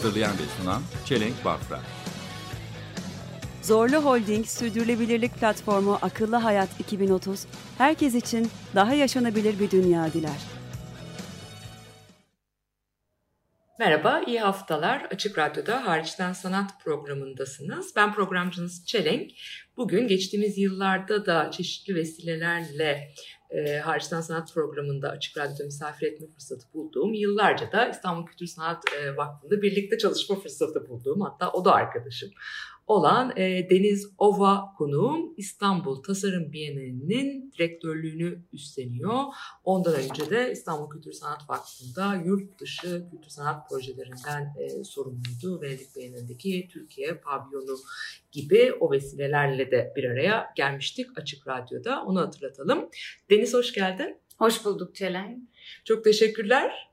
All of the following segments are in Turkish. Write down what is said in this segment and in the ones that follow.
Hazırlayan ve sunan Çelenk Bafra. Zorlu Holding Sürdürülebilirlik Platformu Akıllı Hayat 2030, herkes için daha yaşanabilir bir dünya diler. Merhaba, iyi haftalar. Açık Radyo'da Hariçten Sanat programındasınız. Ben programcınız Çelenk. Bugün geçtiğimiz yıllarda da çeşitli vesilelerle e, Hariçten Sanat programında Açık Radyo'da misafir etme fırsatı bulduğum, yıllarca da İstanbul Kültür Sanat e, Vakfı'nda birlikte çalışma fırsatı bulduğum, hatta o da arkadaşım olan e, Deniz Ova konuğum İstanbul Tasarım Bienalinin direktörlüğünü üstleniyor. Ondan önce de İstanbul Kültür Sanat Vakfı'nda yurt dışı kültür sanat projelerinden e, sorumluydu. Venedik Bienalindeki Türkiye pavyonu gibi o vesilelerle de bir araya gelmiştik Açık Radyo'da. Onu hatırlatalım. Deniz hoş geldin. Hoş bulduk Çelen. Çok teşekkürler.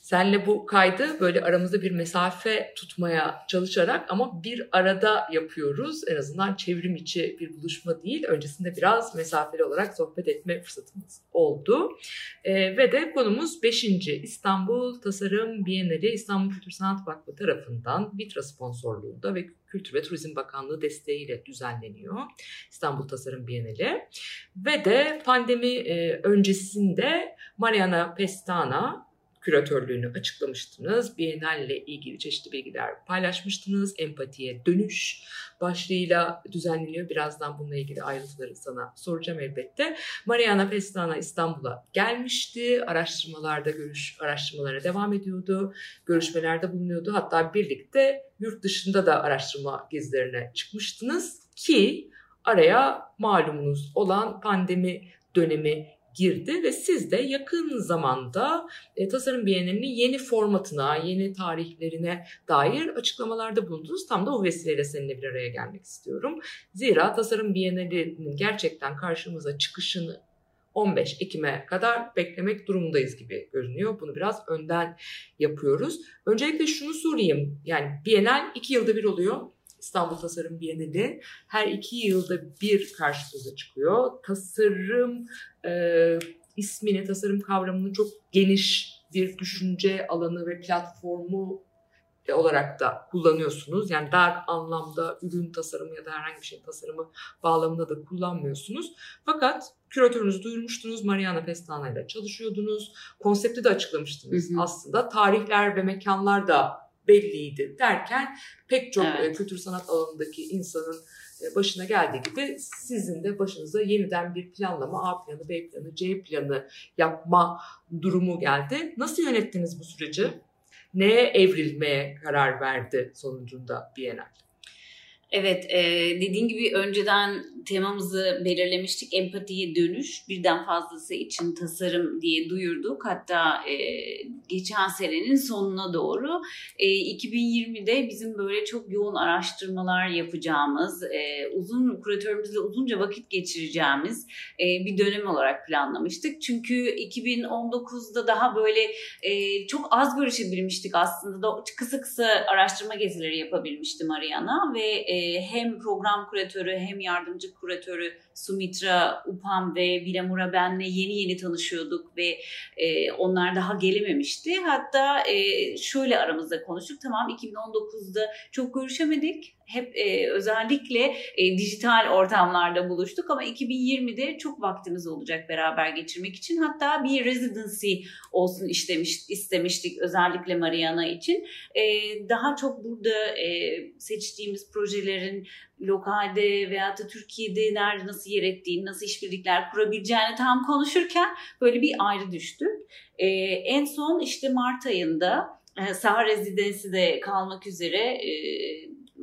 Senle bu kaydı böyle aramızda bir mesafe tutmaya çalışarak ama bir arada yapıyoruz. En azından çevrim içi bir buluşma değil. Öncesinde biraz mesafeli olarak sohbet etme fırsatımız oldu. Ee, ve de konumuz 5. İstanbul Tasarım Bienali İstanbul Kültür Sanat Vakfı tarafından Vitra sponsorluğunda ve Kültür ve Turizm Bakanlığı desteğiyle düzenleniyor. İstanbul Tasarım Bienali. Ve de pandemi e, öncesinde Mariana Pestana küratörlüğünü açıklamıştınız. Biennalle ilgili çeşitli bilgiler paylaşmıştınız. Empatiye dönüş başlığıyla düzenleniyor. Birazdan bununla ilgili ayrıntıları sana soracağım elbette. Mariana Pestana İstanbul'a gelmişti. Araştırmalarda görüş araştırmalara devam ediyordu. Görüşmelerde bulunuyordu. Hatta birlikte yurt dışında da araştırma gezilerine çıkmıştınız ki araya malumunuz olan pandemi dönemi girdi ve siz de yakın zamanda e, Tasarım Bienalinin yeni formatına, yeni tarihlerine dair açıklamalarda bulundunuz. Tam da o vesileyle seninle bir araya gelmek istiyorum. Zira Tasarım Bienali'nin gerçekten karşımıza çıkışını 15 Ekim'e kadar beklemek durumundayız gibi görünüyor. Bunu biraz önden yapıyoruz. Öncelikle şunu sorayım. Yani Bienal iki yılda bir oluyor. İstanbul Tasarım Bienali her iki yılda bir karşımıza çıkıyor. Tasarım e, ismini, tasarım kavramını çok geniş bir düşünce alanı ve platformu olarak da kullanıyorsunuz. Yani dar anlamda ürün tasarımı ya da herhangi bir şeyin tasarımı bağlamında da kullanmıyorsunuz. Fakat küratörünüzü duyurmuştunuz. Mariana Pestana ile çalışıyordunuz. Konsepti de açıklamıştınız Hı hı. aslında. Tarihler ve mekanlar da belliydi derken pek çok Evet. e, kültür sanat alanındaki insanın e, başına geldiği gibi sizin de başınıza yeniden bir planlama A planı, B planı, C planı yapma durumu geldi. Nasıl yönettiniz bu süreci? Neye evrilmeye karar verdi sonucunda Bienal? Evet, e, dediğin gibi önceden temamızı belirlemiştik. Empatiye dönüş, birden fazlası için tasarım diye duyurduk. Hatta e, geçen senenin sonuna doğru e, 2020'de bizim böyle çok yoğun araştırmalar yapacağımız, e, uzun kuratörümüzle uzunca vakit geçireceğimiz e, bir dönem olarak planlamıştık. Çünkü 2019'da daha böyle e, çok az görüşebilmiştik aslında da kısa kısa araştırma gezileri yapabilmişti Mariana ve e, hem program kuratörü hem yardımcı kuratörü Sumitra Upam ve Vilamura benle yeni yeni tanışıyorduk ve e, onlar daha gelememişti. Hatta e, şöyle aramızda konuştuk. Tamam 2019'da çok görüşemedik. Hep e, özellikle e, dijital ortamlarda buluştuk ama 2020'de çok vaktimiz olacak beraber geçirmek için. Hatta bir residency olsun istemiş, istemiştik özellikle Mariana için. E, daha çok burada e, seçtiğimiz projelerin lokalde veya da Türkiye'de nerede nasıl yer ettiğini, nasıl işbirlikler kurabileceğini tam konuşurken böyle bir ayrı düştük. E, en son işte Mart ayında e, Saha Rezidensi'de kalmak üzere e,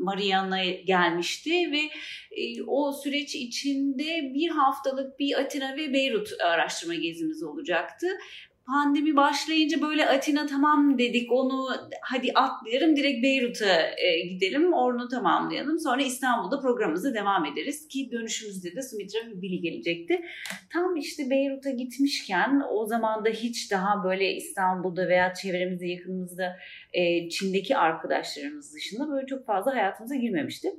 Mariana gelmişti ve e, o süreç içinde bir haftalık bir Atina ve Beyrut araştırma gezimiz olacaktı. Pandemi başlayınca böyle Atina tamam dedik onu hadi atlayalım direkt Beyrut'a e, gidelim onu tamamlayalım. Sonra İstanbul'da programımıza devam ederiz ki dönüşümüzde de Sumitra ve Billy gelecekti. Tam işte Beyrut'a gitmişken o zaman da hiç daha böyle İstanbul'da veya çevremizde yakınımızda e, Çin'deki arkadaşlarımız dışında böyle çok fazla hayatımıza girmemişti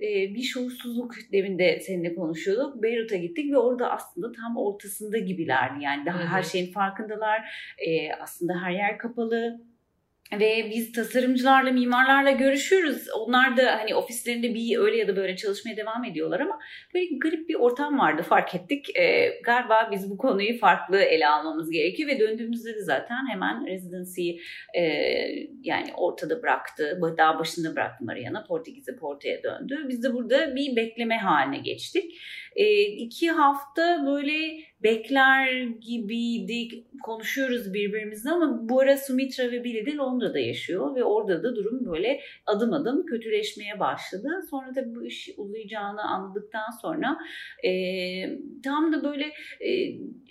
bir şuursuzluk demin de seninle konuşuyorduk. Beyrut'a gittik ve orada aslında tam ortasında gibilerdi. Yani daha hı. her şeyin farkındalar. Aslında her yer kapalı. Ve biz tasarımcılarla, mimarlarla görüşüyoruz. Onlar da hani ofislerinde bir öyle ya da böyle çalışmaya devam ediyorlar ama böyle garip bir ortam vardı fark ettik. E, galiba biz bu konuyu farklı ele almamız gerekiyor ve döndüğümüzde de zaten hemen residency e, yani ortada bıraktı. Daha başında bıraktı Mariana. Portekiz'e Porto'ya döndü. Biz de burada bir bekleme haline geçtik. E, iki hafta böyle bekler gibiydik. Konuşuyoruz birbirimizle ama bu ara Sumitra ve Billy de Londra'da yaşıyor ve orada da durum böyle adım adım kötüleşmeye başladı. Sonra da bu iş uzayacağını anladıktan sonra e, tam da böyle e,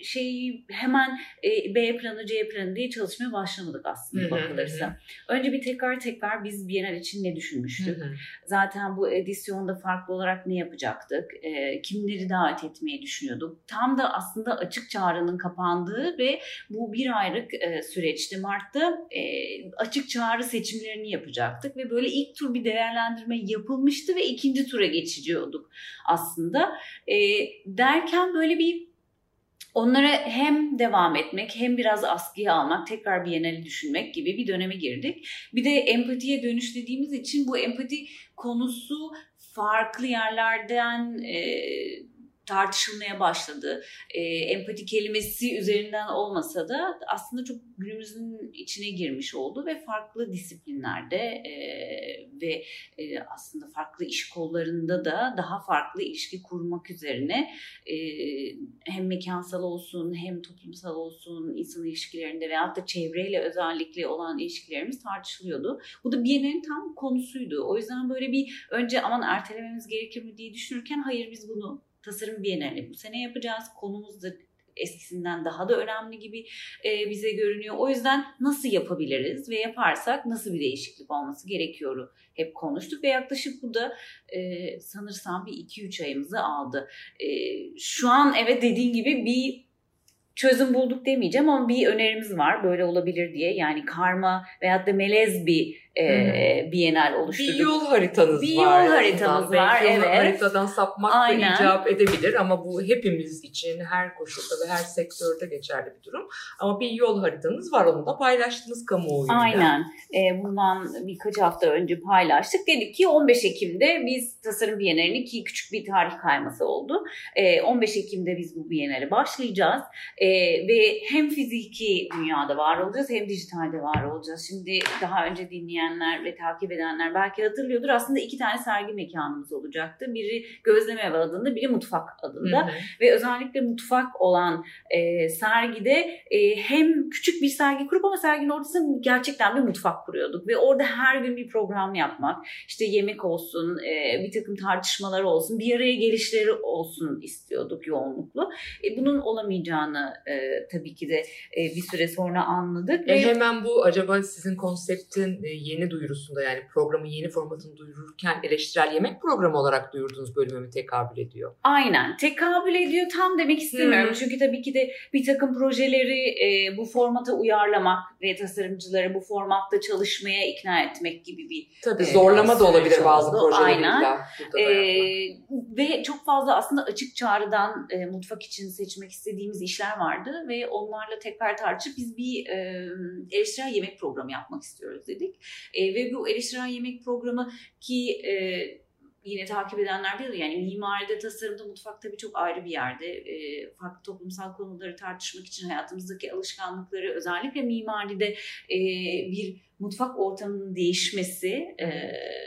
şey hemen e, B planı C planı diye çalışmaya başlamadık aslında bakılırsa. Önce bir tekrar tekrar biz Bienal için ne düşünmüştük? Zaten bu edisyonda farklı olarak ne yapacaktık? E, kimleri davet etmeyi düşünüyorduk? Tam da aslında açık çağrının kapandığı ve bu bir aylık e, süreçte Mart'ta e, açık çağrı seçimlerini yapacaktık ve böyle ilk tur bir değerlendirme yapılmıştı ve ikinci tura geçiyorduk aslında. E, derken böyle bir onlara hem devam etmek hem biraz askıya almak, tekrar Biennale'i düşünmek gibi bir döneme girdik. Bir de empatiye dönüş için bu empati konusu farklı yerlerden e, tartışılmaya başladı. E, empati kelimesi üzerinden olmasa da aslında çok günümüzün içine girmiş oldu ve farklı disiplinlerde e, ve e, aslında farklı iş kollarında da daha farklı ilişki kurmak üzerine e, hem mekansal olsun hem toplumsal olsun insan ilişkilerinde veyahut da çevreyle özellikle olan ilişkilerimiz tartışılıyordu. Bu da Biennale'nin tam konusuydu. O yüzden böyle bir önce aman ertelememiz gerekir mi diye düşünürken hayır biz bunu tasarım Biennale bu sene yapacağız. Konumuz da eskisinden daha da önemli gibi e, bize görünüyor. O yüzden nasıl yapabiliriz ve yaparsak nasıl bir değişiklik olması gerekiyor hep konuştuk ve yaklaşık bu da e, sanırsam bir 2-3 ayımızı aldı. E, şu an evet dediğin gibi bir çözüm bulduk demeyeceğim ama bir önerimiz var böyle olabilir diye. Yani karma veyahut da melez bir e, bienal oluşturduk. Bir yol haritanız Bir var. yol en haritamız azından. var, Belki evet. haritadan sapmak Aynen. da icap edebilir ama bu hepimiz için her koşulda ve her sektörde geçerli bir durum. Ama bir yol haritanız var onu da paylaştınız kamuoyuyla. Aynen. E, bundan birkaç hafta önce paylaştık. Dedik ki 15 Ekim'de biz Tasarım Bienalini ki küçük bir tarih kayması oldu. E, 15 Ekim'de biz bu Bienale başlayacağız. E, ve hem fiziki dünyada var olacağız hem dijitalde var olacağız. Şimdi daha önce dinleyenler ve takip edenler belki hatırlıyordur. Aslında iki tane sergi mekanımız olacaktı. Biri Gözleme Evi adında, biri Mutfak adında. Hı hı. ve özellikle mutfak olan e, sergide e, hem küçük bir sergi kurup ama serginin ortasında gerçekten bir mutfak kuruyorduk ve orada her gün bir program yapmak işte yemek olsun e, bir takım tartışmalar olsun bir araya gelişleri olsun istiyorduk yoğunluklu. E, bunun olamayacağını e, tabii ki de e, bir süre sonra anladık. E ve hemen bu acaba sizin konseptin e, yeni duyurusunda yani programın yeni formatını duyururken eleştirel yemek programı olarak duyurduğunuz bölüme mi tekabül ediyor? Aynen tekabül ediyor tam demek istemiyorum. Hı. Çünkü tabii ki de bir takım projeleri e, bu formata uyarlamak ve tasarımcıları bu formatta çalışmaya ikna etmek gibi bir Tabii Ee, zorlama da olabilir bazı oldu. projeleriyle. Aynen. yapmak. ve çok fazla aslında açık çağrıdan e, mutfak için seçmek istediğimiz işler vardı ve onlarla tekrar tartışıp biz bir e, eleştirel yemek programı yapmak istiyoruz dedik. E, ve bu eleştirel yemek programı ki e, yine takip edenler bilir yani mimaride, tasarımda, mutfak tabii çok ayrı bir yerde. E, farklı toplumsal konuları tartışmak için hayatımızdaki alışkanlıkları özellikle mimaride e, bir mutfak ortamının değişmesi e,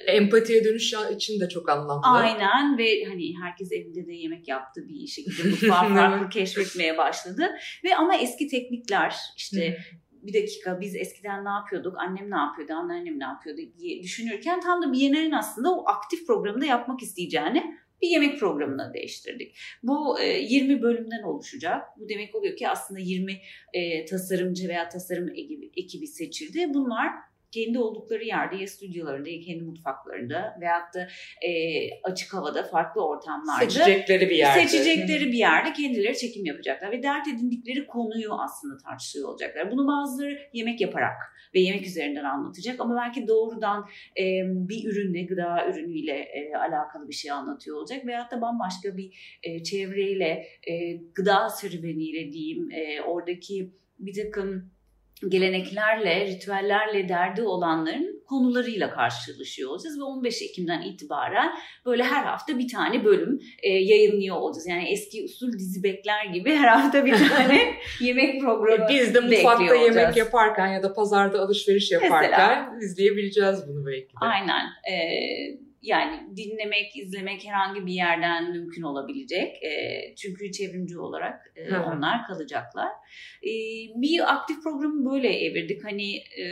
Empatiye dönüş için de çok anlamlı. Aynen ve hani herkes evinde de yemek yaptı bir şekilde mutfağı farklı keşfetmeye başladı. Ve ama eski teknikler işte bir dakika biz eskiden ne yapıyorduk, annem ne yapıyordu, anneannem ne yapıyordu diye düşünürken tam da Biennale'nin aslında o aktif programında yapmak isteyeceğini bir yemek programına değiştirdik. Bu e, 20 bölümden oluşacak. Bu demek oluyor ki aslında 20 e, tasarımcı veya tasarım ekibi seçildi. Bunlar kendi oldukları yerde ya stüdyolarında ya kendi mutfaklarında veyahut da e, açık havada farklı ortamlarda Seçecekleri bir yerde. seçecekleri bir yerde kendileri çekim yapacaklar ve dert edindikleri konuyu aslında tartışıyor olacaklar. Bunu bazıları yemek yaparak ve yemek üzerinden anlatacak ama belki doğrudan e, bir ürünle, gıda ürünüyle e, alakalı bir şey anlatıyor olacak veyahut da bambaşka bir e, çevreyle, e, gıda serüveniyle diyeyim, e, oradaki bir takım geleneklerle, ritüellerle derdi olanların konularıyla karşılaşıyor olacağız ve 15 Ekim'den itibaren böyle her hafta bir tane bölüm e, yayınlıyor olacağız. Yani eski usul dizi bekler gibi her hafta bir tane yemek programı E, Biz de mutfakta yemek olacağız. yaparken ya da pazarda alışveriş yaparken izleyebileceğiz bunu belki de. Aynen. Ee, yani dinlemek, izlemek herhangi bir yerden mümkün olabilecek. Ee, çünkü çevrimci olarak e, Hı onlar kalacaklar. Ee, bir aktif programı böyle evirdik. Hani e,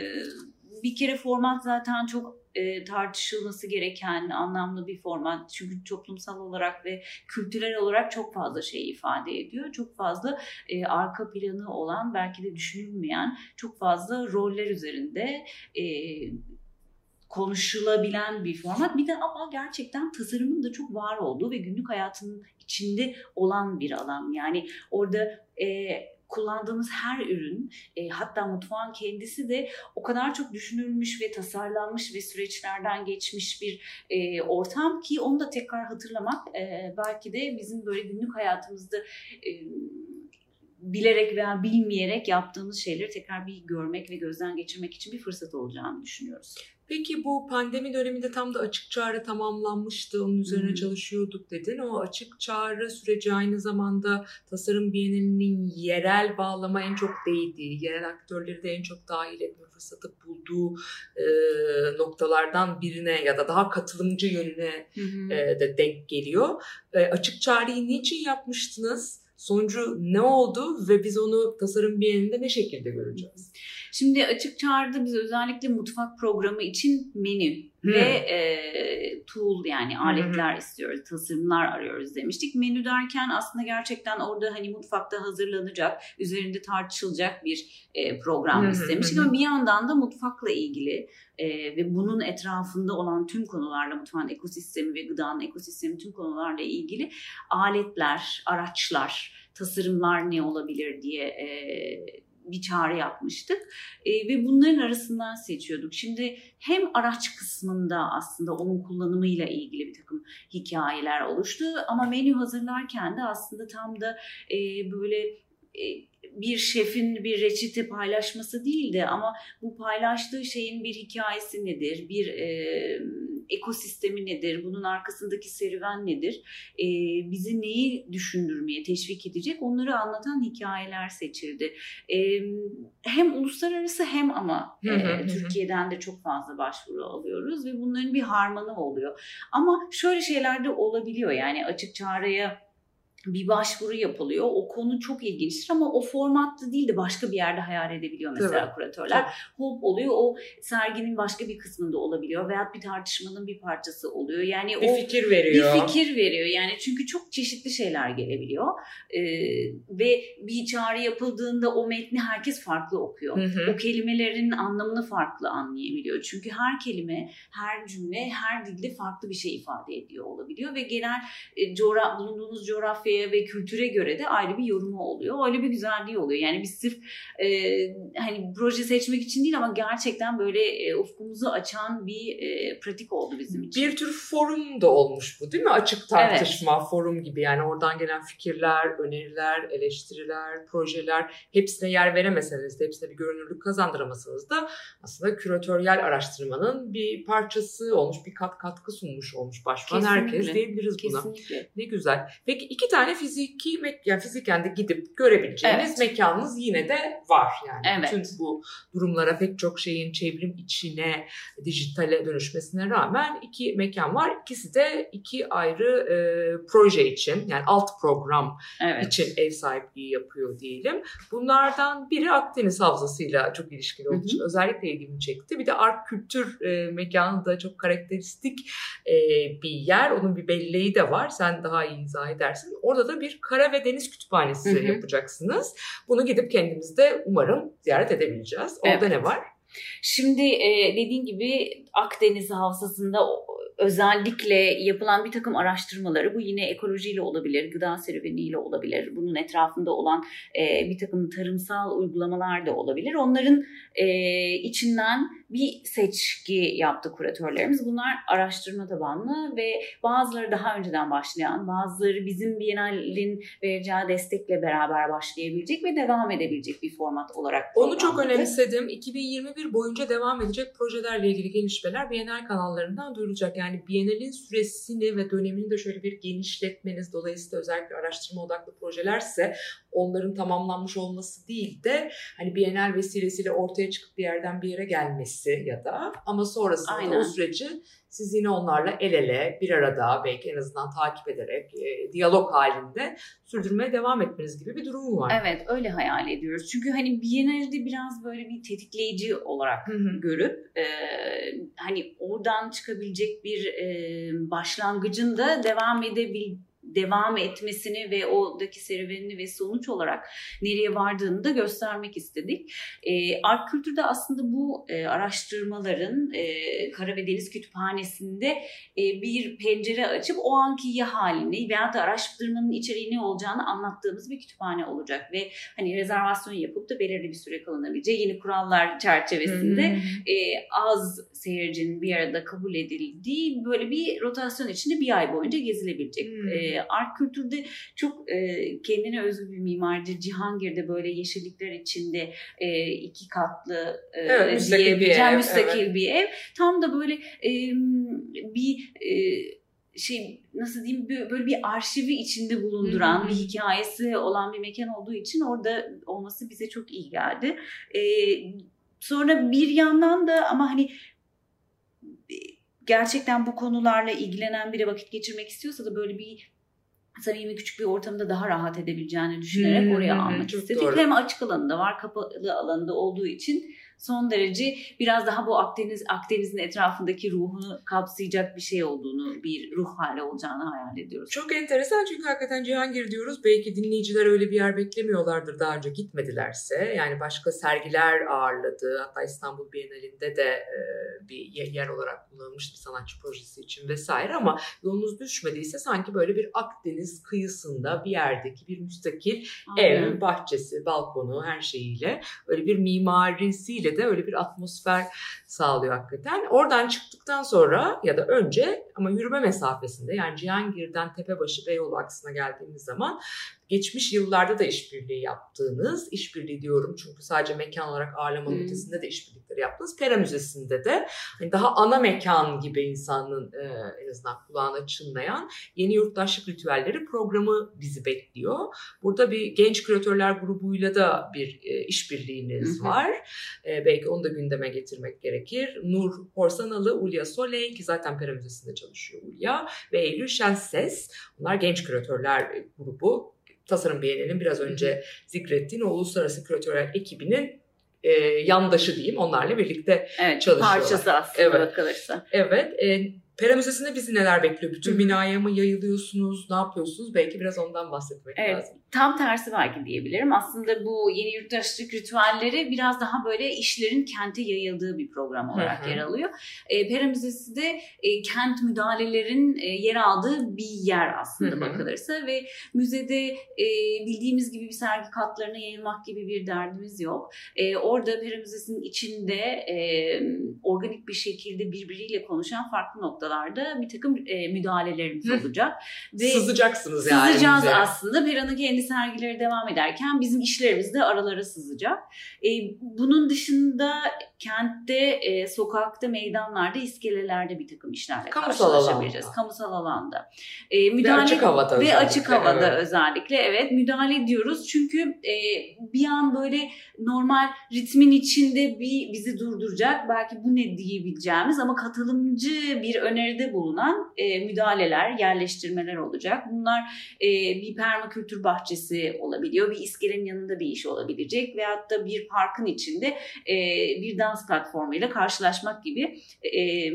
bir kere format zaten çok e, tartışılması gereken anlamlı bir format. Çünkü toplumsal olarak ve kültürel olarak çok fazla şey ifade ediyor. Çok fazla e, arka planı olan, belki de düşünülmeyen çok fazla roller üzerinde e, konuşulabilen bir format. Bir de ama gerçekten tasarımın da çok var olduğu ve günlük hayatının içinde olan bir alan. Yani orada e, kullandığımız her ürün e, hatta mutfağın kendisi de o kadar çok düşünülmüş ve tasarlanmış ve süreçlerden geçmiş bir e, ortam ki onu da tekrar hatırlamak e, belki de bizim böyle günlük hayatımızda e, bilerek veya bilmeyerek yaptığımız şeyleri tekrar bir görmek ve gözden geçirmek için bir fırsat olacağını düşünüyoruz. Peki bu pandemi döneminde tam da açık çağrı tamamlanmıştı. Onun üzerine Hı. çalışıyorduk dedin. O açık çağrı süreci aynı zamanda tasarım bienalinin yerel bağlama en çok değdiği, yerel aktörleri de en çok dahil etme fırsatı bulduğu e, noktalardan birine ya da daha katılımcı yönüne e, de denk geliyor. E, açık çağrıyı niçin yapmıştınız? Sonucu ne oldu ve biz onu tasarım bienalinde ne şekilde göreceğiz? Şimdi açık çağrıda biz özellikle mutfak programı için menü Hmm. ve e, tool yani aletler istiyoruz, tasarımlar arıyoruz demiştik. Menü derken aslında gerçekten orada hani mutfakta hazırlanacak, üzerinde tartışılacak bir e, program hı istemiştik. Ama bir yandan da mutfakla ilgili e, ve bunun etrafında olan tüm konularla, mutfağın ekosistemi ve gıdanın ekosistemi tüm konularla ilgili aletler, araçlar, tasarımlar ne olabilir diye e, bir çağrı yapmıştık E, ve bunların arasından seçiyorduk. Şimdi hem araç kısmında aslında onun kullanımıyla ilgili bir takım hikayeler oluştu ama menü hazırlarken de aslında tam da e, böyle e, bir şefin bir reçete paylaşması değildi ama bu paylaştığı şeyin bir hikayesi nedir, bir e, ekosistemi nedir, bunun arkasındaki serüven nedir, e, bizi neyi düşündürmeye teşvik edecek onları anlatan hikayeler seçildi. E, hem uluslararası hem ama e. Türkiye'den de çok fazla başvuru alıyoruz ve bunların bir harmanı oluyor. Ama şöyle şeyler de olabiliyor yani açık çağrıya bir başvuru yapılıyor. O konu çok ilginçtir ama o formatta değil de başka bir yerde hayal edebiliyor mesela Tabii, kuratörler. Hop oluyor o serginin başka bir kısmında olabiliyor veya bir tartışmanın bir parçası oluyor. Yani Bir o fikir veriyor. bir fikir veriyor. Yani çünkü çok çeşitli şeyler gelebiliyor. Ee, ve bir çağrı yapıldığında o metni herkes farklı okuyor. Hı hı. O kelimelerin anlamını farklı anlayabiliyor. Çünkü her kelime, her cümle, her dilde farklı bir şey ifade ediyor olabiliyor ve genel e, coğra bulunduğunuz coğrafyaya ve kültüre göre de ayrı bir yorumu oluyor. Öyle bir güzelliği oluyor. Yani biz sırf e, hani proje seçmek için değil ama gerçekten böyle e, ufkumuzu açan bir e, pratik oldu bizim için. Bir tür forum da olmuş bu değil mi? Açık tartışma, forum gibi yani oradan gelen fikirler, öneriler, eleştiriler, projeler hepsine yer veremeseniz de hepsine bir görünürlük kazandıramasanız da aslında küratöryel araştırmanın bir parçası olmuş, bir kat katkı sunmuş olmuş başvuran herkes diyebiliriz buna. Kesinlikle. Ne güzel. Peki iki tane yani fiziki yani fiziken de gidip görebileceğiniz Evet. mekanınız yine de var yani. Evet. Bütün bu durumlara pek çok şeyin çevrim içine, dijitale dönüşmesine rağmen iki mekan var. İkisi de iki ayrı e, proje için yani alt program Evet. için ev sahipliği yapıyor diyelim. Bunlardan biri Akdeniz Havzası'yla çok ilişkili olduğu için özellikle ilgimi çekti. Bir de Ark Kültür e, mekanı da çok karakteristik e, bir yer. Onun bir belleği de var. Sen daha iyi izah edersin. Orada da bir kara ve deniz kütüphanesi Hı hı. yapacaksınız. Bunu gidip kendimiz de umarım ziyaret edebileceğiz. Orada Evet. ne var? Şimdi e, dediğin gibi Akdeniz Havzası'nda özellikle yapılan bir takım araştırmaları bu yine ekolojiyle olabilir, gıda serüveniyle olabilir, bunun etrafında olan e, bir takım tarımsal uygulamalar da olabilir. Onların e, içinden bir seçki yaptı kuratörlerimiz. Bunlar araştırma tabanlı ve bazıları daha önceden başlayan, bazıları bizim Biennale'in vereceği destekle beraber başlayabilecek ve devam edebilecek bir format olarak Onu çok önemsedim. 2021 boyunca devam edecek projelerle ilgili gelişmeler Bienal kanallarından duyurulacak. Yani Bienal'in süresini ve dönemini de şöyle bir genişletmeniz dolayısıyla özellikle araştırma odaklı projelerse onların tamamlanmış olması değil de hani Bienal vesilesiyle ortaya çıkıp bir yerden bir yere gelmesi ya da ama sonrasında da Aynen. o süreci siz yine onlarla el ele bir arada belki en azından takip ederek e, diyalog halinde sürdürmeye devam etmeniz gibi bir durum var. Evet öyle hayal ediyoruz. Çünkü hani Biennale'de biraz böyle bir tetikleyici olarak Hı hı. görüp e, hani oradan çıkabilecek bir e, başlangıcın da devam edebil devam etmesini ve oradaki serüvenini ve sonuç olarak nereye vardığını da göstermek istedik. E, Ark Kültür'de aslında bu e, araştırmaların e, Kara ve Deniz Kütüphanesi'nde e, bir pencere açıp o anki ya halini veya da araştırmanın içeriği ne olacağını anlattığımız bir kütüphane olacak ve hani rezervasyon yapıp da belirli bir süre kalınabileceği yeni kurallar çerçevesinde e, az seyircinin bir arada kabul edildiği böyle bir rotasyon içinde bir ay boyunca gezilebilecek. Hmm. E, Art Kültür'de çok e, kendine özgü bir mimardır. Cihangir'de böyle yeşillikler içinde e, iki katlı e, Evet, müstakil bir diyebileceğim ev, müstakil bir ev. Tam da böyle e, bir e, şey nasıl diyeyim bö- böyle bir arşivi içinde bulunduran Hı hı. bir hikayesi olan bir mekan olduğu için orada olması bize çok iyi geldi. E, sonra bir yandan da ama hani gerçekten bu konularla ilgilenen biri vakit geçirmek istiyorsa da böyle bir samimi küçük bir ortamda daha rahat edebileceğini düşünerek hı oraya almak istedik. doğru. Hem açık alanında var, kapalı alanda olduğu için son derece biraz daha bu Akdeniz Akdeniz'in etrafındaki ruhunu kapsayacak bir şey olduğunu, bir ruh hali olacağını hayal ediyoruz. Çok enteresan çünkü hakikaten Cihangir diyoruz. Belki dinleyiciler öyle bir yer beklemiyorlardır daha önce gitmedilerse. Yani başka sergiler ağırladı. Hatta İstanbul Bienalinde de e, bir ye- yer olarak kullanılmış bir sanatçı projesi için vesaire ama yolunuz düşmediyse sanki böyle bir Akdeniz kıyısında bir yerdeki bir müstakil Aynen. ev, bahçesi, balkonu her şeyiyle öyle bir mimarisiyle de öyle bir atmosfer sağlıyor hakikaten. Oradan çıktıktan sonra ya da önce ama yürüme mesafesinde yani Cihangir'den Tepebaşı Beyoğlu aksına geldiğimiz zaman geçmiş yıllarda da işbirliği yaptığınız, işbirliği diyorum çünkü sadece mekan olarak ağırlamanın Hmm. ötesinde de işbirlikleri yaptığınız Pera Müzesi'nde de hani daha ana mekan gibi insanın e, en azından kulağına çınlayan yeni yurttaşlık ritüelleri programı bizi bekliyor. Burada bir genç küratörler grubuyla da bir e, işbirliğiniz hı. var. E, belki onu da gündeme getirmek gerekir. Nur Horsanalı, Ulya Soley ki zaten Pera Müzesi'nde çalışıyor Ulya ve Eylül Şenses. Bunlar genç küratörler grubu. Tasarım Bienali'nin biraz önce zikrettiğin o uluslararası küratörler ekibinin e, yandaşı diyeyim. Onlarla birlikte evet, çalışıyorlar. parçası aslında Evet. bakılırsa. Evet. E, Pera Müzesi'nde bizi neler bekliyor? Bütün binaya mı yayılıyorsunuz? Ne yapıyorsunuz? Belki biraz ondan bahsetmek Evet. lazım. Tam tersi belki diyebilirim. Aslında bu yeni yurttaşlık ritüelleri biraz daha böyle işlerin kente yayıldığı bir program olarak Hı hı. yer alıyor. E, Pera Müzesi de e, kent müdahalelerin e, yer aldığı bir yer aslında Hı hı. bakılırsa ve müzede e, bildiğimiz gibi bir sergi katlarına yayılmak gibi bir derdimiz yok. E, orada Pera Müzesi'nin içinde e, organik bir şekilde birbiriyle konuşan farklı noktalar noktalarda bir takım e, müdahalelerimiz olacak. Ve Sızacaksınız yani. Sızacağız bize. aslında. Pera'nın kendi sergileri devam ederken bizim işlerimiz de aralara sızacak. E, bunun dışında kentte, e, sokakta, meydanlarda, iskelelerde bir takım işlerle Kamusal karşılaşabileceğiz. alanda. Kamusal alanda. E, müdahale, açık havada Ve özellikle, açık havada evet. özellikle evet müdahale ediyoruz. Çünkü e, bir an böyle normal ritmin içinde bir bizi durduracak belki bu ne diyebileceğimiz ama katılımcı bir öneride bulunan e, müdahaleler, yerleştirmeler olacak. Bunlar e, bir permakültür bahçesi olabiliyor, bir iskelenin yanında bir iş olabilecek veyahut da bir parkın içinde e, bir dans platformuyla karşılaşmak gibi e,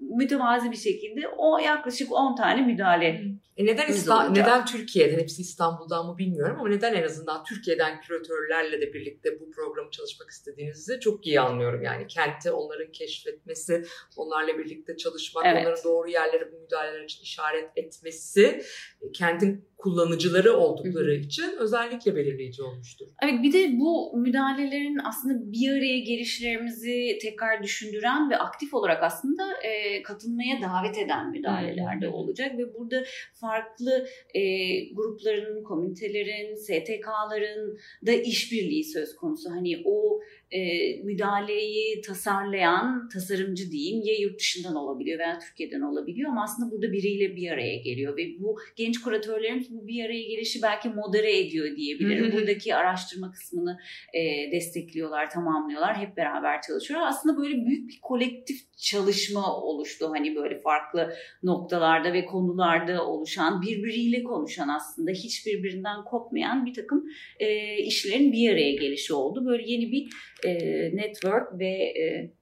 mütevazi bir şekilde o yaklaşık 10 tane müdahale E neden olacak. neden Türkiye'den, hepsi İstanbul'dan mı bilmiyorum ama neden en azından Türkiye'den küratörlerle de birlikte bu programı çalışmak istediğinizi çok iyi anlıyorum. Yani kenti onların keşfetmesi, onlarla birlikte çalışmak, Evet. onların doğru yerlere bu müdahaleler için işaret etmesi, e, kentin kullanıcıları oldukları için özellikle belirleyici olmuştur. Evet bir de bu müdahalelerin aslında bir araya gelişlerimizi tekrar düşündüren ve aktif olarak aslında e, katılmaya davet eden müdahaleler de olacak ve burada farklı e, grupların, komünitelerin, STK'ların da işbirliği söz konusu. Hani o e, müdahaleyi tasarlayan tasarımcı diyeyim ya yurt dışından olabiliyor veya Türkiye'den olabiliyor ama aslında burada biriyle bir araya geliyor ve bu genç kuratörlerimiz bu bir araya gelişi belki modere ediyor diyebilirim. Buradaki araştırma kısmını e, destekliyorlar, tamamlıyorlar, hep beraber çalışıyorlar. Aslında böyle büyük bir kolektif çalışma oluştu. Hani böyle farklı noktalarda ve konularda oluşan, birbiriyle konuşan aslında hiç birbirinden kopmayan bir takım e, işlerin bir araya gelişi oldu. Böyle yeni bir e, network ve e,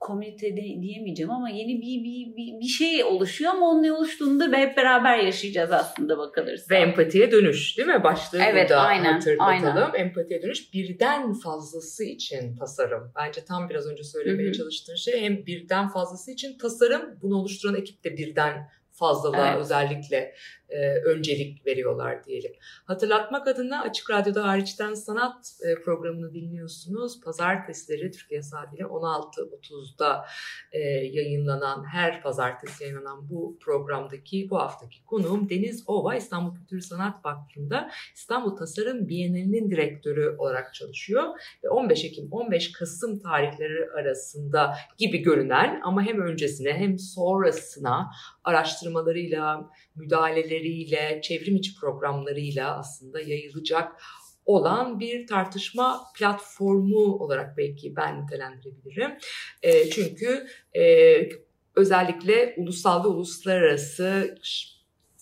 komünite de- diyemeyeceğim ama yeni bir, bir, bir, bir şey oluşuyor ama onun ne oluştuğunu da hep beraber yaşayacağız aslında bakılırsa. Ve empatiye dönüş değil mi? Başlığı Evet, burada aynen, hatırlatalım. Empatiye dönüş birden fazlası için tasarım. Bence tam biraz önce söylemeye Hı hı. çalıştığın şey hem birden fazlası için tasarım. Bunu oluşturan ekip de birden fazlalığa Evet. özellikle e, öncelik veriyorlar diyelim. Hatırlatmak adına Açık Radyo'da hariçten sanat e, programını dinliyorsunuz. Pazartesileri Türkiye saatiyle 16.30'da e, yayınlanan, her pazartesi yayınlanan bu programdaki bu haftaki konuğum Deniz Ova İstanbul Kültür Sanat Vakfı'nda İstanbul Tasarım Bienalinin direktörü olarak çalışıyor. Ve 15 Ekim 15 Kasım tarihleri arasında gibi görünen ama hem öncesine hem sonrasına araştırmalarıyla, müdahaleleriyle, çevrim içi programlarıyla aslında yayılacak olan bir tartışma platformu olarak belki ben nitelendirebilirim. E, çünkü e, özellikle ulusal ve uluslararası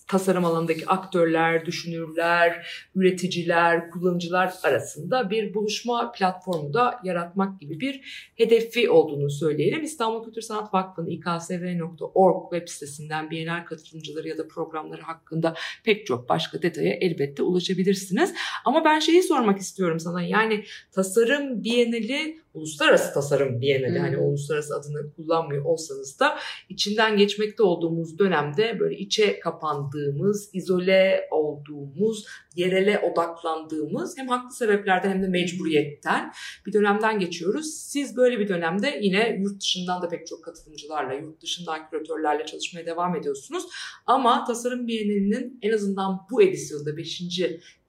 tasarım alanındaki aktörler, düşünürler, üreticiler, kullanıcılar arasında bir buluşma platformu da yaratmak gibi bir hedefi olduğunu söyleyelim. İstanbul Kültür Sanat Vakfı'nın iksv.org web sitesinden Bienal katılımcıları ya da programları hakkında pek çok başka detaya elbette ulaşabilirsiniz. Ama ben şeyi sormak istiyorum sana. Yani tasarım bienali, uluslararası tasarım bienali Hmm. hani uluslararası adını kullanmıyor olsanız da içinden geçmekte olduğumuz dönemde böyle içe kapandığımız, izole olduğumuz, yerele odaklandığımız hem haklı sebeplerden hem de mecburiyetten bir dönemden geçiyoruz. Siz böyle bir dönemde yine yurt dışından da pek çok katılımcılarla, yurt dışından küratörlerle çalışmaya devam ediyorsunuz. Ama Tasarım Bienalinin en azından bu edisyonda, 5.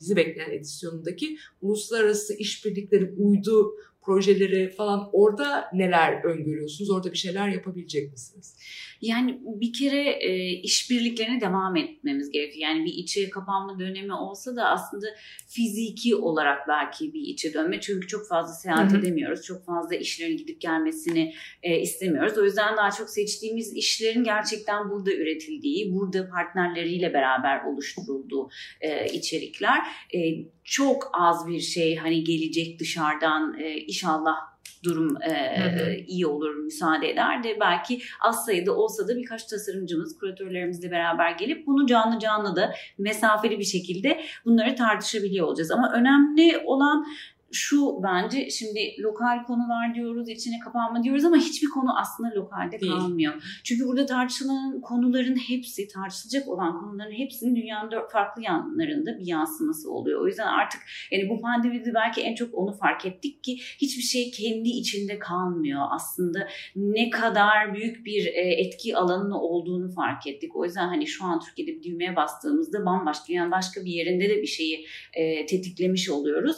bizi bekleyen edisyonundaki uluslararası işbirlikleri, uydu projeleri falan orada neler öngörüyorsunuz? Orada bir şeyler yapabilecek misiniz? Yani bir kere e, işbirliklerine devam etmemiz gerekiyor. Yani bir içe kapanma dönemi olsa da aslında fiziki olarak belki bir içe dönme. Çünkü çok fazla seyahat Hı hı. edemiyoruz. Çok fazla işlerin gidip gelmesini e, istemiyoruz. O yüzden daha çok seçtiğimiz işlerin gerçekten burada üretildiği, burada partnerleriyle beraber oluşturulduğu e, içerikler. E, çok az bir şey hani gelecek dışarıdan e, inşallah durum e, hı. iyi olur, müsaade eder de belki az sayıda olsa da birkaç tasarımcımız, kuratörlerimizle beraber gelip bunu canlı canlı da mesafeli bir şekilde bunları tartışabiliyor olacağız. Ama önemli olan şu bence şimdi lokal konular diyoruz, içine kapanma diyoruz ama hiçbir konu aslında lokalde Değil. kalmıyor. Çünkü burada tartışılan konuların hepsi, tartışılacak olan konuların hepsinin dünyanın dört farklı yanlarında bir yansıması oluyor. O yüzden artık yani bu pandemide belki en çok onu fark ettik ki hiçbir şey kendi içinde kalmıyor. Aslında ne kadar büyük bir e, etki alanının olduğunu fark ettik. O yüzden hani şu an Türkiye'de bir düğmeye bastığımızda bambaşka yani başka bir yerinde de bir şeyi e, tetiklemiş oluyoruz.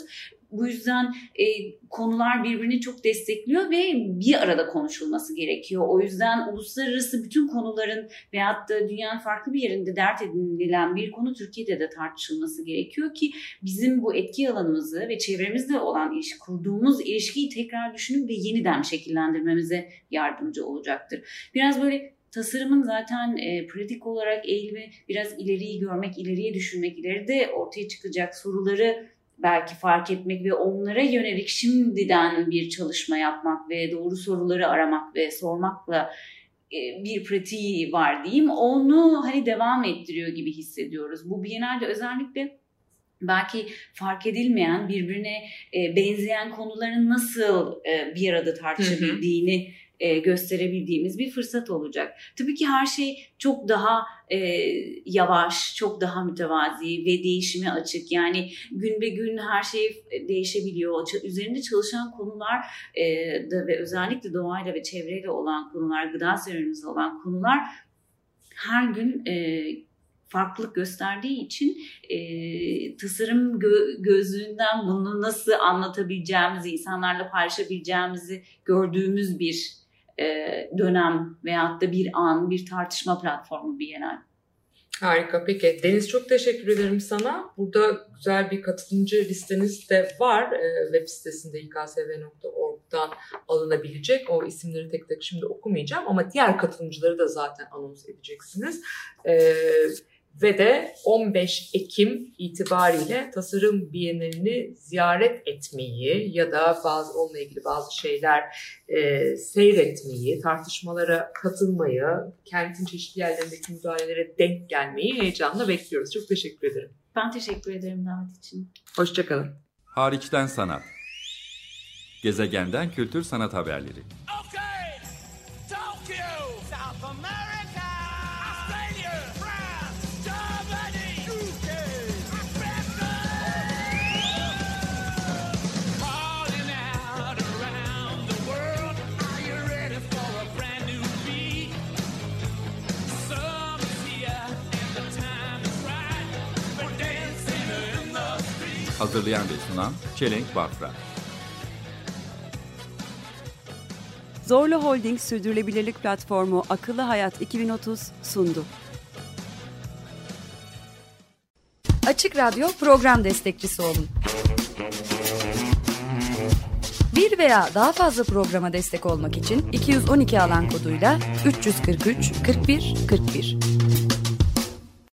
Bu yüzden e, konular birbirini çok destekliyor ve bir arada konuşulması gerekiyor. O yüzden uluslararası bütün konuların veyahut da dünyanın farklı bir yerinde dert edinilen bir konu Türkiye'de de tartışılması gerekiyor ki bizim bu etki alanımızı ve çevremizde olan ilişki, kurduğumuz ilişkiyi tekrar düşünüp ve yeniden şekillendirmemize yardımcı olacaktır. Biraz böyle tasarımın zaten e, pratik olarak eğilimi biraz ileriyi görmek, ileriye düşünmek, ileride ortaya çıkacak soruları belki fark etmek ve onlara yönelik şimdiden bir çalışma yapmak ve doğru soruları aramak ve sormakla e, bir pratiği var diyeyim. Onu hani devam ettiriyor gibi hissediyoruz. Bu Biennale'de özellikle belki fark edilmeyen, birbirine e, benzeyen konuların nasıl e, bir arada tartışabildiğini e, gösterebildiğimiz bir fırsat olacak. Tabii ki her şey çok daha e, yavaş, çok daha mütevazi ve değişime açık. Yani gün be gün her şey değişebiliyor. Ç- Üzerinde çalışan konular e, da ve özellikle doğayla ve çevreyle olan konular, gıda sektörümüzde olan konular her gün e, farklılık gösterdiği için e, tasarım gö- gözlüğünden bunu nasıl anlatabileceğimizi, insanlarla paylaşabileceğimizi gördüğümüz bir e, dönem veyahut da bir an, bir tartışma platformu Bienal. Harika peki. Deniz çok teşekkür ederim sana. Burada güzel bir katılımcı listeniz de var. Ee, web sitesinde iksv.org'dan alınabilecek. O isimleri tek tek şimdi okumayacağım ama diğer katılımcıları da zaten anons edeceksiniz. Ee, ve de 15 Ekim itibariyle Tasarım Bienalini ziyaret etmeyi ya da bazı onunla ilgili bazı şeyler e, seyretmeyi, tartışmalara katılmayı, kentin çeşitli yerlerindeki müdahalelere denk gelmeyi heyecanla bekliyoruz. Çok teşekkür ederim. Ben teşekkür ederim davet için. Hoşçakalın. Hariçten sanat. Gezegenden kültür sanat haberleri. Okay, Tokyo, South America, Hazırlayan ve sunan Çelenk Bafra. Zorlu Holding Sürdürülebilirlik Platformu Akıllı Hayat 2030 sundu. Açık Radyo program destekçisi olun. Bir veya daha fazla programa destek olmak için 212 alan koduyla 343 41 41